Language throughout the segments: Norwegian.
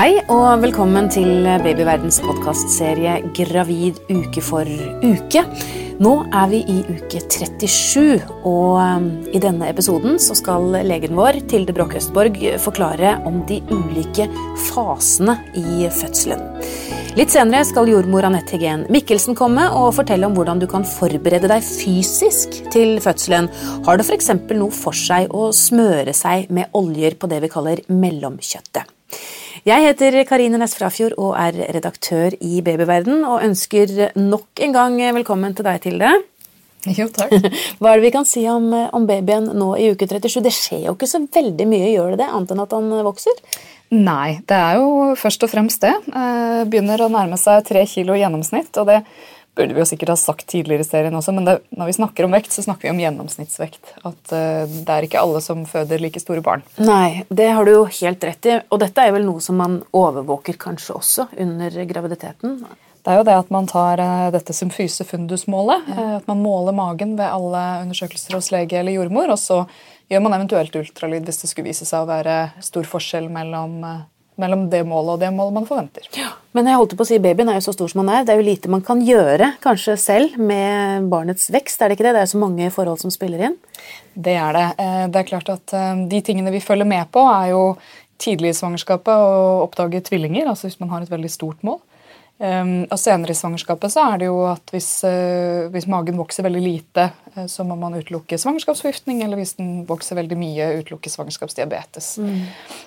Hei og velkommen til Babyverdens podkastserie Gravid uke for uke. Nå er vi i uke 37, og um, i denne episoden så skal legen vår, Tilde Broch Østborg, forklare om de ulike fasene i fødselen. Litt senere skal jordmor Anette Hegen Mikkelsen komme og fortelle om hvordan du kan forberede deg fysisk til fødselen. Har det f.eks. noe for seg å smøre seg med oljer på det vi kaller mellomkjøttet? Jeg heter Karine Næss Frafjord og er redaktør i Babyverden, og ønsker nok en gang velkommen til deg, Tilde. Jo, takk. Hva er det vi kan si om, om, babyen nå i uke 37? Det skjer jo ikke så veldig mye, gjør det det, annet enn at han vokser? Nei, det er jo først og fremst det. Eh, begynner å nærme seg tre kilo i gjennomsnitt. og det burde vi jo sikkert ha sagt tidligere i serien også, men det, når vi snakker om vekt, så snakker vi om gjennomsnittsvekt. At uh, det er ikke alle som føder like store barn. Nei, det har du jo helt rett i. Og dette er vel noe som man overvåker kanskje også under graviditeten? Det er jo det at man tar uh, dette symfyse fundus-målet. Ja. Uh, at man måler magen ved alle undersøkelser hos lege eller jordmor. Og så gjør man eventuelt ultralyd hvis det skulle vise seg å være stor forskjell mellom mellom det målet og det målet man forventer. Ja, men jeg holdt på å si babyen er jo så stor som han er. Det er jo lite man kan gjøre kanskje selv med barnets vekst. er Det ikke det? Det er så mange forhold som spiller inn. Det er det. Eh, det er klart at eh, De tingene vi følger med på, er jo tidlig i svangerskapet å oppdage tvillinger. altså Hvis man har et veldig stort mål. Um, og Senere i svangerskapet så er det jo at hvis, uh, hvis magen vokser veldig lite, uh, så må man utelukke svangerskapsforgiftning, eller hvis den vokser veldig mye, utelukke svangerskapsdiabetes. Mm.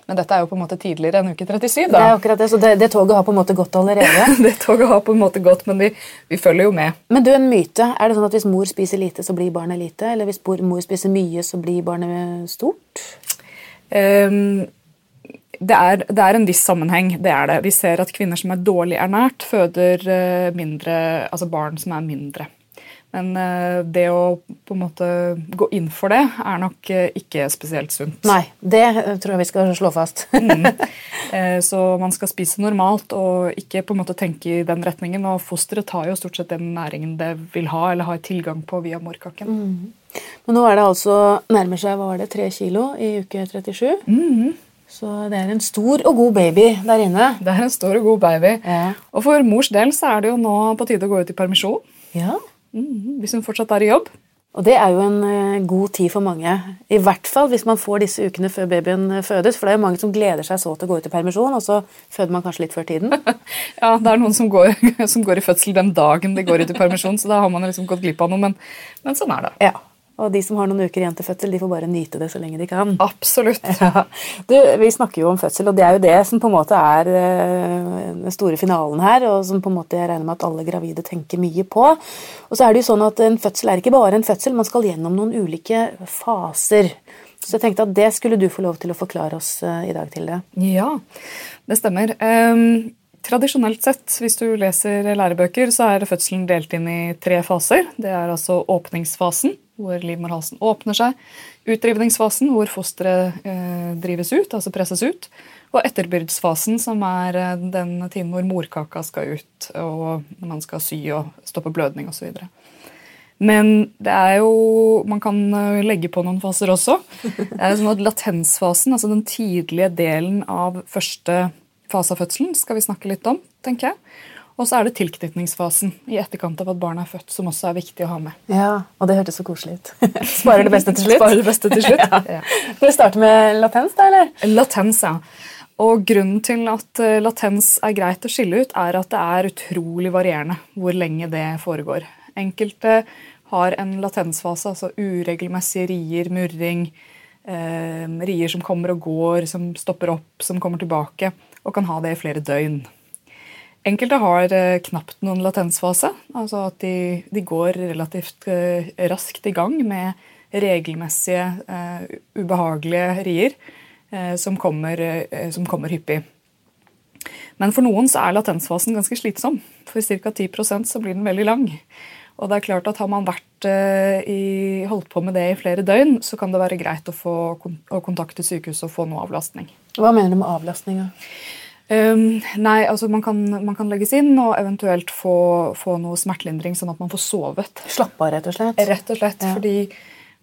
Men dette er jo på en måte tidligere enn uke 37. da. Det er akkurat det, Så det, det toget har på en måte gått allerede? det toget har på en måte gått, men vi, vi, følger jo med. Men du, en myte. Er det sånn at hvis mor spiser lite, så blir barnet lite? Eller hvis mor spiser mye, så blir barnet stort? Um, det er, det er, en viss sammenheng. det er det. Vi ser at kvinner som er dårlig ernært, føder eh, mindre, altså barn som er mindre. Men eh, det å på en måte gå inn for det er nok eh, ikke spesielt sunt. Nei, det tror jeg vi skal slå fast. mm. Så man skal spise normalt og ikke på en måte tenke i den retningen. Og fosteret tar jo stort sett den næringen det vil ha eller har tilgang på via morkaken. Mm. Men nå er det altså nærmer seg hva var det, tre kilo i uke 37. Mm. Så det er en stor og god baby der inne. Det er en stor og god baby. Ja. Og for mors del så er det jo nå på tide å gå ut i permisjon. Ja. Mm, hvis hun fortsatt er i jobb. Og det er jo en uh, god tid for mange. I hvert fall hvis man får disse ukene før babyen eh, fødes. For det er jo mange som gleder seg så til å gå ut i permisjon, og så føder man kanskje litt før tiden. ja, det er noen som går, som går, i fødsel den dagen de går ut i permisjon, så da har man liksom gått glipp av noe. Men, men sånn er det. Ja. Og de som har noen uker igjen til fødsel, de får bare nyte det så lenge de kan. Absolutt. Ja. Du, vi snakker jo om fødsel, og det er jo det som på en måte er eh, den store finalen her, og som på en måte jeg regner med at alle gravide tenker mye på. Og så er det jo sånn at En fødsel er ikke bare en fødsel, man skal gjennom noen ulike faser. Så jeg tenkte at det skulle du få lov til å forklare oss eh, i dag, til det. Ja, det stemmer. Um Tradisjonelt sett, hvis du leser lærebøker, så er fødselen delt inn i tre faser. Det er altså åpningsfasen, hvor livmorhalsen åpner seg. Utrivningsfasen, hvor fosteret eh, drives ut, altså presses ut. Og etterbyrdsfasen, som er eh, den tiden hvor morkaka skal ut, og man skal sy og stoppe blødning osv. Men det er jo, man kan eh, legge på noen faser også. Det er sånn at Latensfasen, altså den tidlige delen av første fase av fødselen skal vi snakke litt om, tenker jeg. Og så er det tilknytningsfasen i etterkant av at barnet er født, som også er viktig å ha med. Ja, og det hørtes så koselig ut. Sparer det beste til slutt. Sparer det beste til slutt. ja. Skal vi starte med latens, da? eller? Latens, ja. Og Grunnen til at eh, latens er greit å skille ut, er at det er utrolig varierende hvor lenge det foregår. Enkelte har en latensfase, altså uregelmessige rier, murring, eh, rier som kommer og går, som stopper opp, som kommer tilbake og kan ha det i flere døgn. Enkelte har eh, knapt noen latensfase, altså at de, de går relativt eh, raskt i gang med regelmessige, uh, ubehagelige rier uh, som, kommer, uh, som, kommer, hyppig. Men for noen så er latensfasen ganske slitsom. For ca. 10% så blir den veldig lang. Og det er klart at Har man vært i, holdt på med det i flere døgn, så kan det være greit å, få, å kontakte sykehuset og få noe avlastning. Hva mener du med avlastninga? Um, nei, altså man kan, man kan, legges inn og eventuelt få, få, noe smertelindring, sånn at man får sovet. Slappe av, rett og slett? Rett og slett, ja. fordi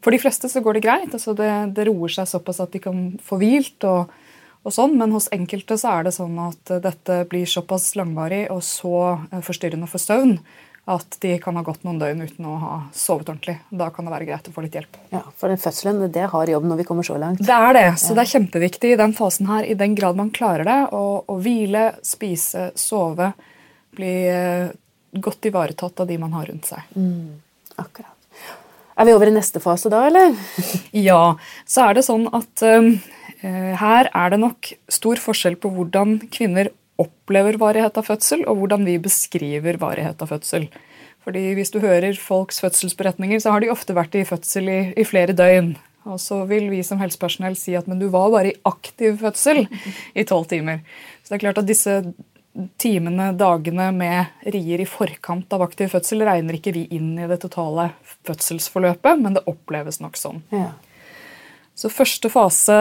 For de fleste så går det greit. altså det, det, roer seg såpass at de kan få hvilt og, og sånn, men hos enkelte så er det sånn at dette blir såpass langvarig og så eh, forstyrrende for søvn at de kan ha gått noen døgn uten å ha sovet ordentlig. Da kan det være greit å få litt hjelp. Ja, For den fødselen det er hard jobb når vi kommer så langt. Det er det, så det er kjempeviktig i den fasen her, i den grad man klarer det, å, å hvile, spise, sove, bli eh, godt ivaretatt av de man har rundt seg. Mm, akkurat. Er vi over i neste fase da, eller? ja, så er det sånn at um, her er det nok stor forskjell på hvordan kvinner opplever varighet av fødsel, og hvordan vi beskriver varighet av fødsel. Fordi Hvis du hører folks fødselsberetninger, så har de ofte vært i fødsel i, i flere døgn. Og så vil vi som helsepersonell si at men du var bare i aktiv fødsel i tolv timer. Så det er klart at disse timene, dagene med rier i forkant av aktiv fødsel regner ikke vi inn i det totale fødselsforløpet, men det oppleves nok sånn. Ja. Så første fase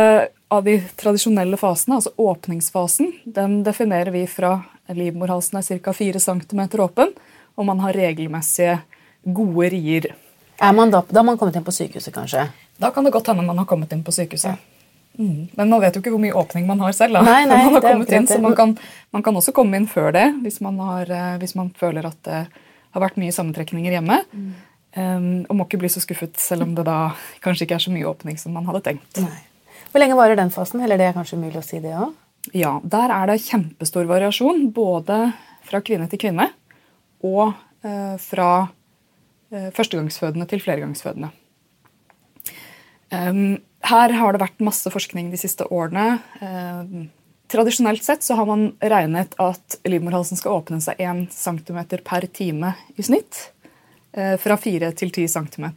av de tradisjonelle fasene, altså åpningsfasen, den definerer vi fra livmorhalsen er ca. 4 cm åpen, og man har regelmessige, gode rier. Er man da, da har man kommet inn på sykehuset, kanskje? Da kan det godt hende man har kommet inn på sykehuset. Mm. Men man vet jo ikke hvor mye åpning man har selv. Da. Nei, nei, man har kommet inn, så man kan, man kan, også komme inn før det hvis man, har, eh, hvis man føler at det har vært mye sammentrekninger hjemme. Mm. Um, og må ikke bli så skuffet, selv om det da kanskje ikke er så mye åpning som man hadde tenkt. Nei. Hvor lenge varer den fasen? Eller det er kanskje mulig å si det òg? Ja, der er det kjempestor variasjon. Både fra kvinne til kvinne og eh, fra eh, førstegangsfødende til flergangsfødende. Um, her har det vært masse forskning de siste årene. Um, tradisjonelt sett så har man regnet at livmorhalsen skal åpne seg 1 cm per time i snitt. Uh, fra 4 til 10 cm.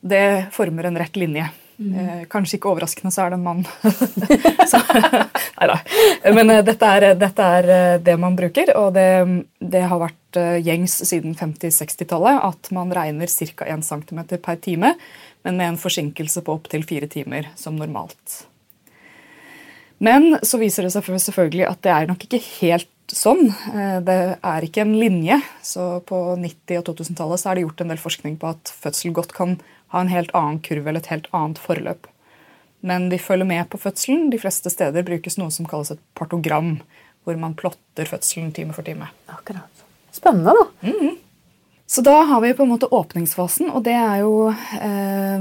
Det former en rett linje. Mm. Kanskje ikke overraskende så er det en mann. Nei da. Men eh, dette er, dette er, det man bruker, og det, det har vært gjengs siden 50-60-tallet at man regner ca. 1 cm per time, men med en forsinkelse på opptil 4 timer som normalt. Men så viser det seg selvfølgelig at det er nok ikke helt sånn. Eh, det er ikke en linje. Så på 90- og 2000-tallet er det gjort en del forskning på at fødsel godt kan ha en helt annen kurve eller et helt annet forløp. Men de følger med på fødselen. De fleste steder brukes noe som kalles et partogram, hvor man plotter fødselen time for time. Akkurat. Spennende, da. Mm -hmm. Så da har vi på en måte åpningsfasen, og det er jo eh,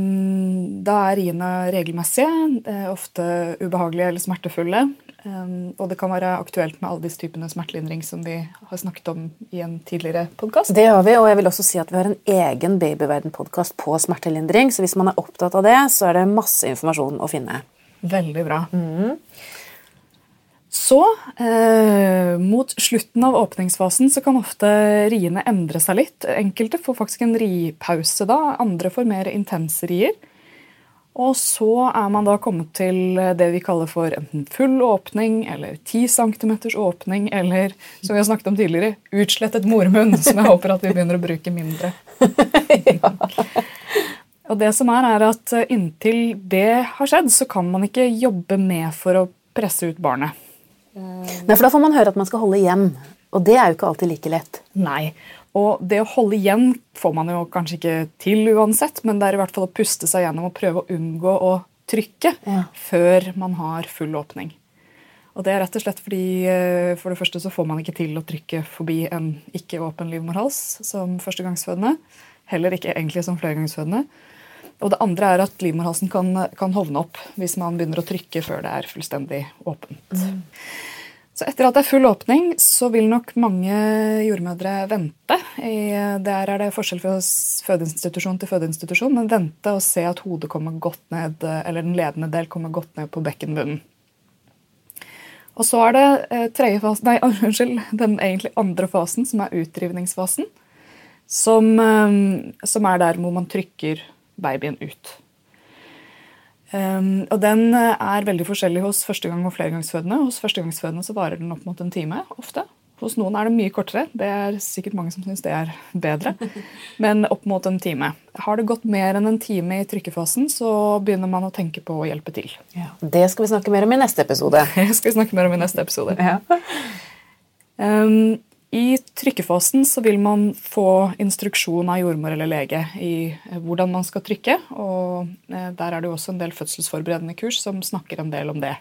Da er riene regelmessige, eh, ofte ubehagelige eller smertefulle. Eh, og det kan være aktuelt med alle disse typene smertelindring som vi har snakket om i en tidligere podkast. Det har vi, og jeg vil også si at vi har en egen Babyverden-podkast på smertelindring, så hvis man er opptatt av det, så er det masse informasjon å finne. Veldig bra. Mm. Så, eh, mot slutten av åpningsfasen, så kan ofte riene endre seg litt. Enkelte får faktisk en ripause da, andre får mer intense rier. Og så er man da kommet til det vi kaller for enten full åpning eller 10 cm åpning eller som vi har snakket om tidligere, utslettet mormunn, som jeg håper at vi begynner å bruke mindre. ja. Og det som er, er at inntil det har skjedd, så kan man ikke jobbe med for å presse ut barnet. Nei, for Da får man høre at man skal holde igjen, og det er jo ikke alltid like lett. Nei, og det å holde igjen får man jo kanskje ikke til uansett, men det er i hvert fall å puste seg gjennom og prøve å unngå å trykke ja. før man har full åpning. Og det er rett og slett fordi eh, for det første så får man ikke til å trykke forbi en ikke-åpen livmorhals som førstegangsfødende. Heller ikke egentlig som flergangsfødende. Og det andre er at livmorhalsen kan, kan, hovne opp hvis man begynner å trykke før det er fullstendig åpent. Mm. Så etter at det er full åpning, så vil nok mange jordmødre vente. Der er det forskjell fra fødeinstitusjon til fødeinstitusjon, men vente og se at hodet kommer godt ned, eller den ledende del kommer godt ned på bekkenbunnen. Og så er det eh, fasen, nei, unnskyld, den egentlig andre fasen, som er utdrivningsfasen. Som, eh, som er der hvor man trykker babyen ut. Um, og Den eh, er veldig forskjellig hos førstegang- og flergangsfødende. Hos førstegangsfødende så varer den opp mot en time. ofte. Hos noen er det mye kortere. Det er sikkert mange som syns det er bedre. Men opp mot en time. Har det gått mer enn en time i trykkefasen, så begynner man å tenke på å hjelpe til. Ja, det skal vi snakke mer om i neste episode. Det skal vi snakke mer om i neste episode. Ja. Um, i trykkefasen så vil man få instruksjon av jordmor eller lege i eh, hvordan man skal trykke. og eh, Der er det jo også en del fødselsforberedende kurs som snakker en del om det.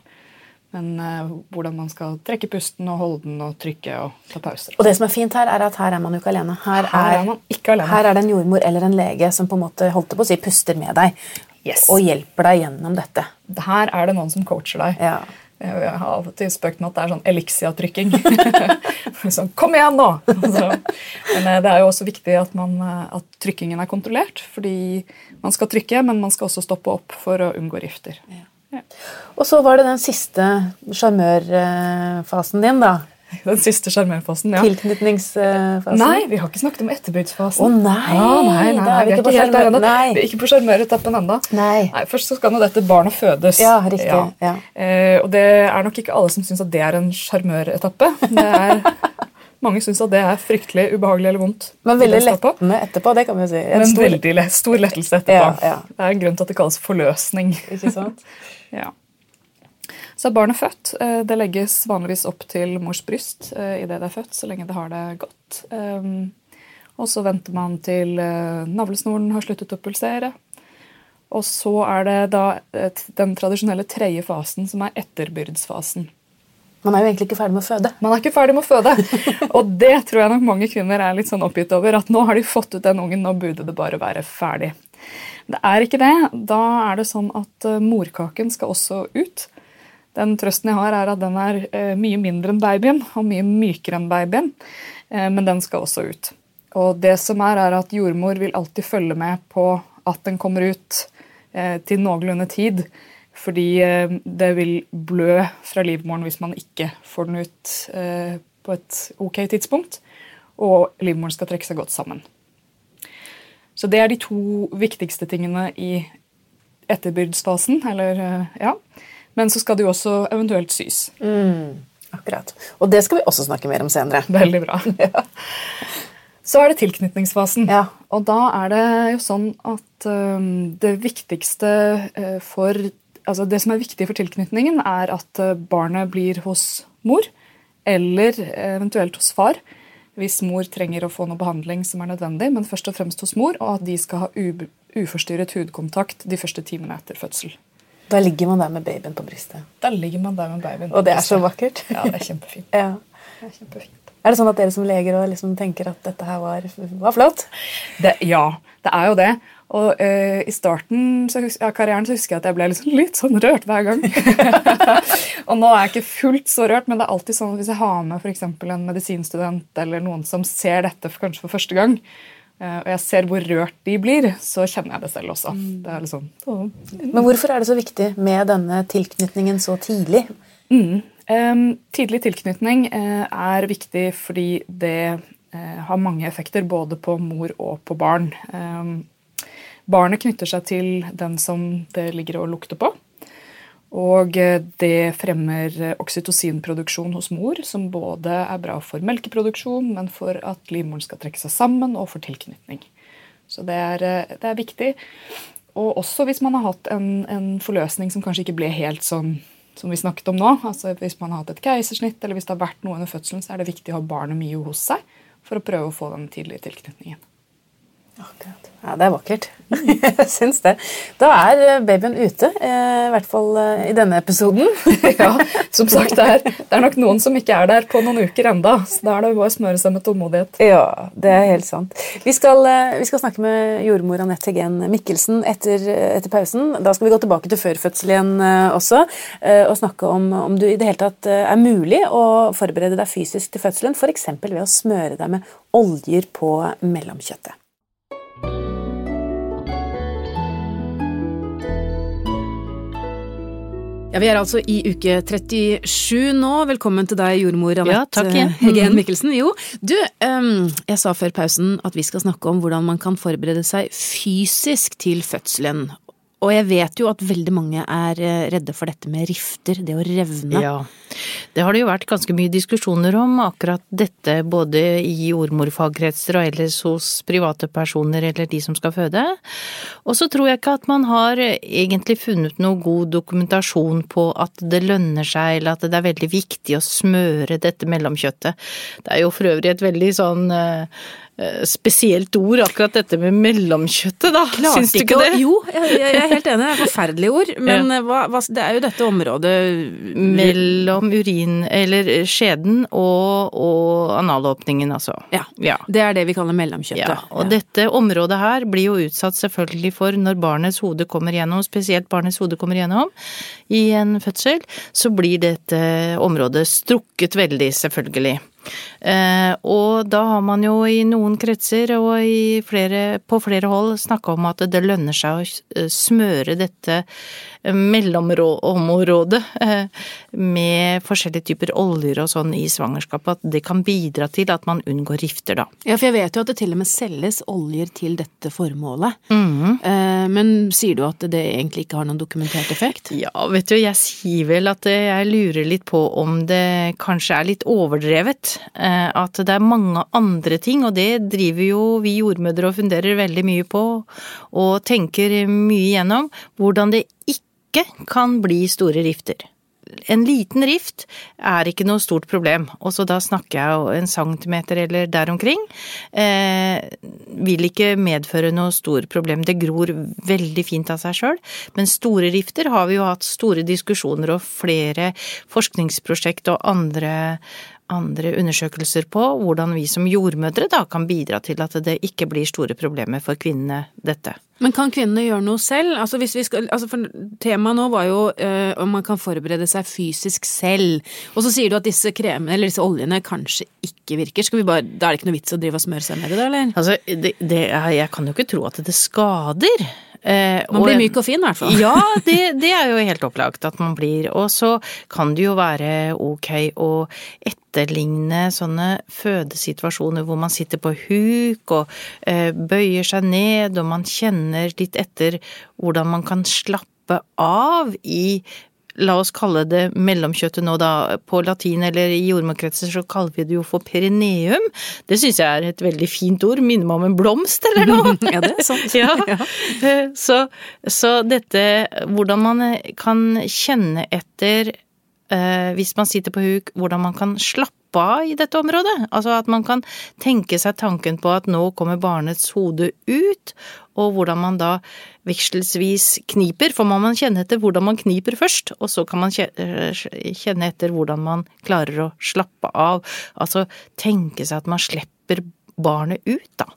Men uh, hvordan man skal trekke pusten og holde den og trykke og ta pauser. Og det som er fint her, er at her er man jo ikke alene. Her, her er, er, man ikke alene. Her er det en jordmor eller en lege som på en måte holdt på å si puster med deg yes. og hjelper deg gjennom dette. Her er det noen som coacher deg. Ja. Jeg har av og til spøkt med at det er sånn Elixia-trykking. sånn, Kom igjen, nå! Så, men eh, det er jo også viktig at, man, eh, at, trykkingen er kontrollert. Fordi man skal trykke, men man skal også stoppe opp for å unngå rifter. Ja. Ja. Og så var det den siste sjarmørfasen din, da. Den siste sjarmerfasen, ja. Tilknytningsfasen? Nei, vi har ikke snakket om etterbudsfasen. Å nei, ja, nei, nei, Da er vi, ikke, på helt ennå. Vi er ikke på sjarmeretappen ennå. Først så skal nå dette barnet fødes. Ja, riktig. Ja. Ja. Eh, og det er nok ikke alle som syns at det er en sjarmøretappe. Mange syns at det er fryktelig ubehagelig eller vondt. Men veldig lettende etterpå. det kan vi si. En Men stor... veldig lett, stor lettelse etterpå. Ja, det er en grunn til at det kalles forløsning. Ikke sant? ja. Så er barnet født. Eh, det legges vanligvis opp til mors bryst eh, idet det er født, så lenge det har det godt. Ehm, og så venter man til eh, navlesnoren har sluttet å pulsere. Og så er det da den tradisjonelle tredje fasen, som er etterbyrdsfasen. Man er jo egentlig ikke ferdig med å føde. Man er ikke ferdig med å føde. Og det tror jeg nok mange kvinner er litt sånn oppgitt over. At nå har de fått ut den ungen, nå burde det bare være ferdig. Det er ikke det. Da er det sånn at morkaken skal også ut. Den trøsten jeg har, er at den er eh, mye mindre enn babyen og mye mykere enn babyen. Eh, men den skal også ut. Og det som er, er at jordmor vil alltid følge med på at den kommer ut eh, til noenlunde tid. Fordi det vil blø fra livmoren hvis man ikke får den ut på et ok tidspunkt. Og livmoren skal trekke seg godt sammen. Så det er de to viktigste tingene i etterbyrdsfasen. Eller, ja. Men så skal det jo også eventuelt sys. Mm, akkurat. Og det skal vi også snakke mer om senere. Veldig bra. ja. Så er det tilknytningsfasen. Ja. Og da er det jo sånn at um, det viktigste uh, for Altså det som er viktig for tilknytningen, er at uh, barnet blir hos mor. Eller eventuelt hos far. Hvis mor trenger å få noe behandling som er nødvendig, men først og fremst hos mor, og at de skal ha uforstyrret hudkontakt de første timene etter fødsel. Da ligger man der med babyen på brystet. Da ligger man der med babyen på Og det er så vakkert. Ja, det er kjempefint. ja. Det er kjempefint. Er det sånn at dere som leger liksom tenker at dette her var, var flott? Det, ja, det er jo det. Og uh, I starten av ja, karrieren så husker jeg at jeg ble liksom litt sånn rørt hver gang. og nå er jeg ikke fullt så rørt, men det er alltid sånn at hvis jeg har med for en medisinstudent eller noen som ser dette for, kanskje for første gang, og jeg ser hvor rørt de blir, så kjenner jeg det selv også. Mm. Det liksom, Men hvorfor er det så viktig med denne tilknytningen så tidlig? Mm. Um, tidlig tilknytning uh, er viktig fordi det uh, har mange effekter både på mor og på barn. Um, barnet knytter seg til den som det ligger og lukter på. Og eh, det fremmer eh, oksytocinproduksjon hos mor, som både er bra for melkeproduksjon, men for at livmoren skal trekke seg sammen, og for tilknytning. Så det er, eh, det er viktig. Og også hvis man har hatt en, en, forløsning som kanskje ikke ble helt sånn som vi snakket om nå. altså Hvis man har hatt et keisersnitt, eller hvis det har vært noe under fødselen, så er det viktig å ha barnet mye hos seg for å prøve å få den tidlige tilknytningen. Akkurat. Ja, Det er vakkert. Jeg syns det. Da er eh, babyen ute, eh, i hvert fall eh, i denne episoden. ja, som sagt, det er, det er, nok noen som ikke er der på noen uker enda, så da er det bare å smøre seg med tålmodighet. Ja, det er helt sant. Vi skal, vi skal snakke med jordmor Anette Hegen Mikkelsen etter, etter, pausen. Da skal vi gå tilbake til førfødsel igjen også, og snakke om om du i det hele tatt er mulig å forberede deg fysisk til fødselen, f.eks. ved å smøre deg med oljer på mellomkjøttet. Ja, Vi er altså i uke 37 nå. Velkommen til deg, jordmor Anette ja, Hegen. Mikkelsen. Jo, du, jeg sa før pausen at vi skal snakke om hvordan man kan forberede seg fysisk til fødselen. Og jeg vet jo at veldig mange er eh, redde for dette med rifter, det å revne. Ja. Det har det jo vært ganske mye diskusjoner om, akkurat dette både i jordmorfagkretser og ellers hos private personer eller de som skal føde. Og så tror jeg ikke at man har egentlig funnet noe god dokumentasjon på at det lønner seg, eller at det er veldig viktig å smøre dette mellomkjøttet. Det er jo for øvrig et veldig sånn Eh, spesielt ord, akkurat dette med mellomkjøttet, da. Klarte Syns du ikke det? Jo, jeg, jeg er helt enig, det er et forferdelig ord. Men ja. hva, hva, det er jo dette området Mellom urin, eller skjeden og, og analåpningen, altså. Ja, ja, Det er det vi kaller mellomkjøttet. Ja, og ja. dette området her blir jo utsatt selvfølgelig for når barnets hode kommer gjennom, spesielt barnets hode kommer gjennom i en fødsel, så blir dette området strukket veldig, selvfølgelig. Eh, og da har man jo i noen kretser og flere, på flere hold snakka om at det lønner seg å eh, smøre dette mellomområdet eh, med forskjellige typer oljer og sånn i svangerskapet, at det kan bidra til at man unngår rifter, da. Ja, for jeg vet jo at det til og med selges oljer til dette formålet. Mm. Men sier du at det egentlig ikke har noen dokumentert effekt? Ja, vet du, jeg sier vel at jeg lurer litt på om det kanskje er litt overdrevet. Eh, at det er mange andre ting, og det driver jo vi jordmødre og funderer veldig mye på, og tenker mye gjennom, hvordan det ikke kan bli store rifter en liten rift er ikke noe stort problem, og så da snakker jeg en centimeter eller der omkring. Eh, vil ikke medføre noe stort problem. Det gror veldig fint av seg sjøl. Men store rifter har vi jo hatt store diskusjoner og flere forskningsprosjekt og andre andre undersøkelser på hvordan vi som jordmødre da kan bidra til at det ikke blir store problemer for kvinnene, dette. Men kan kvinnene gjøre noe selv? Altså hvis vi skal, altså for Temaet nå var jo øh, om man kan forberede seg fysisk selv. Og så sier du at disse kremene, eller disse oljene, kanskje ikke virker. Skal vi bare, Da er det ikke noe vits å drive og smøre seg med det, da, eller? Altså, det, det, jeg kan jo ikke tro at det skader. Eh, man blir myk og fin, i hvert fall. Ja, det, det, er jo helt opplagt at man blir. Og så kan det jo være ok å etterligne sånne fødesituasjoner hvor man sitter på huk og eh, bøyer seg ned, og man kjenner litt etter hvordan man kan slappe av i la oss kalle det mellomkjøttet nå da, på latin eller i jordmorkretser så kaller vi det jo for perineum. Det syns jeg er et veldig fint ord, minner meg om en blomst eller noe. ja, det er sant. ja. Så, så, dette, hvordan man kan kjenne etter hvis man sitter på huk, hvordan man kan slappe av i dette området. Altså at man kan tenke seg tanken på at nå kommer barnets hode ut, og hvordan man da vekselsvis kniper, for man må kjenne etter hvordan man kniper først, og så kan man kjenne etter hvordan man klarer å slappe av. Altså tenke seg at man slipper barnet ut, da.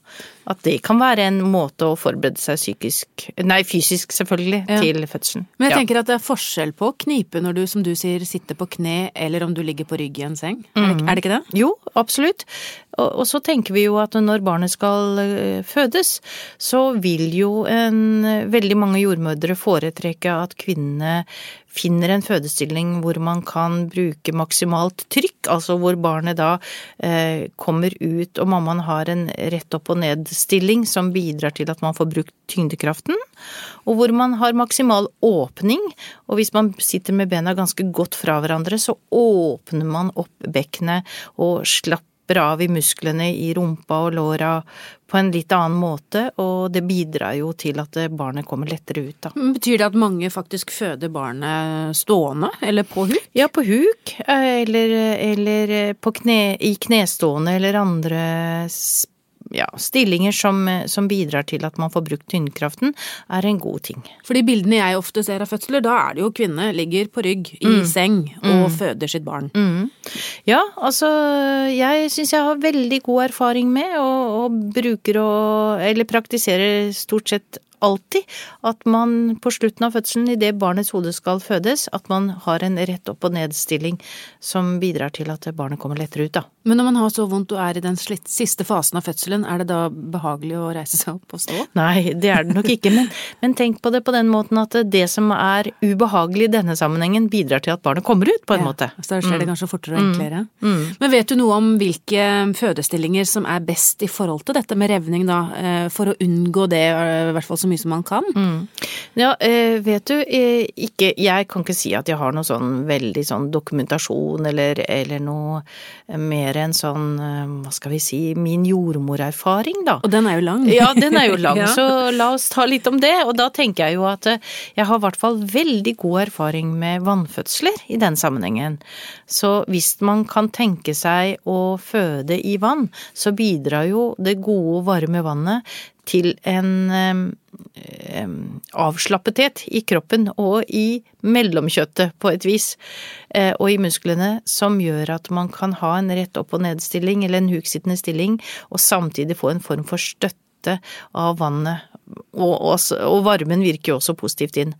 At det kan være en måte å forberede seg psykisk, nei fysisk selvfølgelig, ja. til fødselen. Men jeg ja. tenker at det er forskjell på å knipe når du, som du sier, sitter på kne, eller om du ligger på rygg i en seng. Mm. Er, det, mhm. er, det, ikke det? Jo, absolutt. Og, og, så tenker vi jo at når barnet skal eh, fødes, så vil jo en, veldig mange jordmødre foretrekke at kvinnene finner en fødestilling hvor man kan bruke maksimalt trykk, altså hvor barnet da eh, kommer ut og mammaen har en rett opp og ned-stilling som bidrar til at man får brukt tyngdekraften, og hvor man har maksimal åpning, og hvis man sitter med bena ganske godt fra hverandre, så åpner man opp bekkenet og slapper av i musklene i rumpa og låra på en litt annen måte, og det bidrar jo til at barnet kommer lettere ut, da. Betyr det at mange faktisk føder barnet stående, eller på huk? Ja, på huk, eller, eller på kne, i knestående eller andre ja, stillinger som, som, bidrar til at man får brukt tyngdekraften, er en god ting. For de bildene jeg ofte ser av fødsler, da er det jo kvinne ligger på rygg i mm. seng og mm. føder sitt barn. Mm. Ja, altså jeg syns jeg har veldig god erfaring med, og, og bruker å Eller praktiserer stort sett alltid at man på slutten av fødselen, idet barnets hode skal fødes, at man har en rett opp og ned-stilling som bidrar til at barnet kommer lettere ut, da. Men når man har så vondt og er i den siste fasen av fødselen, er det da behagelig å reise seg opp og stå? Nei, det er det nok ikke, men, men tenk på det på den måten at det som er ubehagelig i denne sammenhengen, bidrar til at barnet kommer ut, på en ja, måte. Så da skjer det mm. kanskje fortere og enklere. Mm. Mm. Men vet du noe om hvilke fødestillinger som er best i forhold til dette med revning, da, eh, for å unngå det, i hvert fall som så mye som man kan. Mm. Ja, eh, vet du, eh, ikke Jeg kan ikke si at jeg har noe sånn veldig sånn dokumentasjon eller, eller noe mer enn sånn, hva skal vi si, min jordmorerfaring, da. Og den er jo lang. Ja, den er jo lang, Ja. så la oss ta litt om det. Og da tenker jeg jo at eh, jeg har i hvert fall veldig god erfaring med vannfødsler i den sammenhengen. Så hvis man kan tenke seg å føde i vann, så bidrar jo det gode, varme vannet til en avslappethet i kroppen og i mellomkjøttet på et vis, eh, og i musklene, som gjør at man kan ha en rett opp og ned-stilling eller en huksittende stilling, og samtidig få en form for støtte av vannet. Og, og, og varmen virker jo også positivt inn.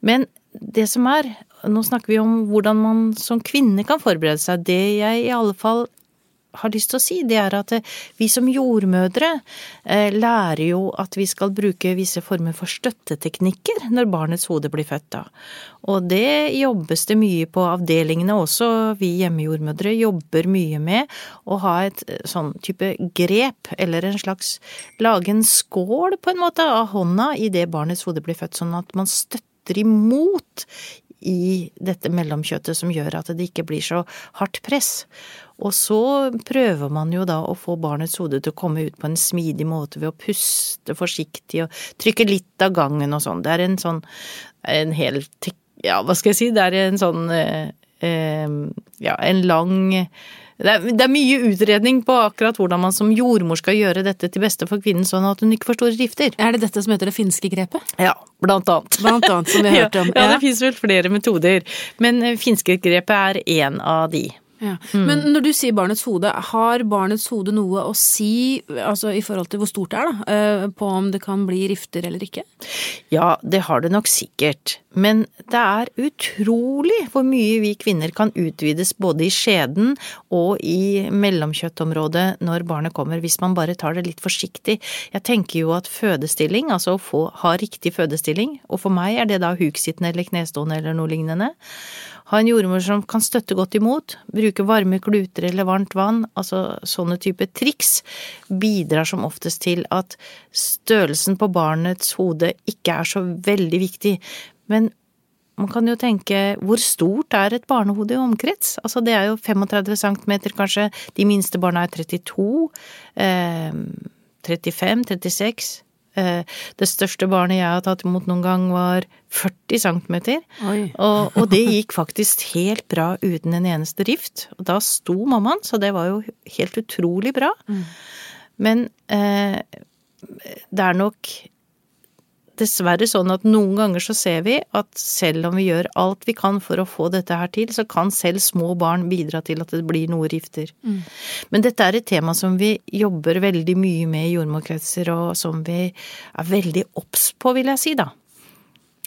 Men det som er, nå snakker vi om hvordan man som kvinne kan forberede seg. Det jeg i alle fall har lyst til å si, det er at eh, vi som jordmødre eh, lærer jo at vi skal bruke visse former for støtteteknikker når barnets hode blir født da. Og det jobbes det mye på avdelingene også, vi hjemmejordmødre jobber mye med å ha et eh, sånn type grep, eller en slags lage en skål på en måte av hånda idet barnets hode blir født, sånn at man støtter imot i dette mellomkjøttet som gjør at det ikke blir så hardt press. Og så prøver man jo da å få barnets hode til å komme ut på en smidig måte ved å puste forsiktig og trykke litt av gangen og sånn. Det er en sånn en hel Ja, hva skal jeg si, det er en sånn eh, eh, Ja, en lang det er, det er mye utredning på akkurat hvordan man som jordmor skal gjøre dette til beste for kvinnen, sånn at hun ikke får store rifter. Er det dette som heter det finske grepet? Ja, blant annet. Blant annet, som vi har hørt om. Ja, ja, det finnes vel flere metoder, men finske grepet er én av de. Ja. Mm. Men når du sier barnets hode, har barnets hode noe å si altså i forhold til hvor stort det er, da, eh, på om det kan bli rifter eller ikke? Ja, det har det nok sikkert, men det er utrolig hvor mye vi kvinner kan utvides både i skjeden og i mellomkjøttområdet når barnet kommer, hvis man bare tar det litt forsiktig. Jeg tenker jo at fødestilling, altså å få, ha riktig fødestilling, og for meg er det da huksittende eller knestående eller noe lignende, ha en jordmor som kan støtte godt imot, bruke varme kluter eller varmt vann, altså sånne type triks, bidrar som oftest til at størrelsen på barnets hode ikke er så veldig viktig. Men man kan jo tenke hvor stort er et barnehode i omkrets? Altså det er jo 35 cm kanskje, de minste barna er 32, eh, 35, 36. Eh, det største barnet jeg har tatt imot noen gang var 40 cm. Og, og det gikk faktisk helt bra uten en eneste rift. Og da sto mammaen, så det var jo helt utrolig bra. Men eh, det er nok dessverre sånn at noen ganger så ser vi at selv om vi gjør alt vi kan for å få dette her til, så kan selv små barn bidra til at det blir noe rifter. Men dette er et tema som vi jobber veldig mye med i jordmorkretser, og som vi er veldig obs på, vil jeg si, da.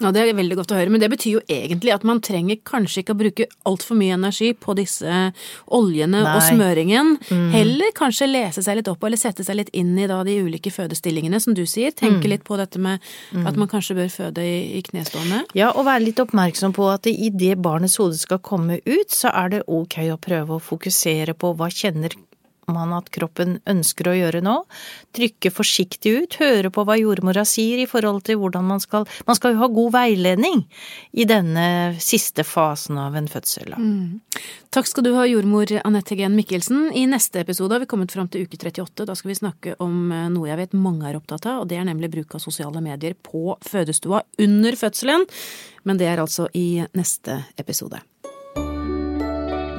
Ja, Det er veldig godt å høre, men det betyr jo egentlig at man trenger kanskje ikke å bruke altfor mye energi på disse oljene og smøringen. smøringen. Heller kanskje lese seg litt opp eller sette seg litt inn i da de ulike fødestillingene, som du sier. Tenke litt på dette med at man kanskje bør føde i, i knestående. Ja, og være litt oppmerksom på at i det barnets hode skal komme ut, så er det ok å prøve å fokusere på hva kjenner man at kroppen ønsker å gjøre nå. Trykke forsiktig ut, høre på hva jordmora sier i forhold til hvordan man skal Man skal jo ha god veiledning i denne siste fasen av en fødsel. Mm. Takk skal du ha, jordmor Anette Gen Mikkelsen. I neste episode har vi kommet fram til uke 38. Da skal vi snakke om eh, noe jeg vet mange er opptatt av, og det er nemlig bruk av sosiale medier på fødestua under fødselen. Men det er altså i neste episode.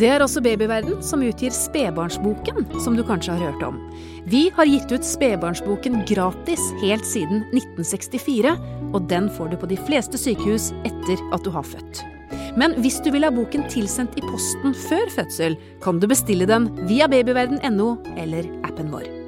Det er også Babyverden som utgir Spedbarnsboken, som du kanskje har hørt om. Vi har gitt ut Spedbarnsboken gratis helt siden 1964, og den får du på de fleste sykehus etter at du har født. Men hvis du vil ha boken tilsendt i posten før fødsel, kan du bestille den via babyverden.no eller appen vår.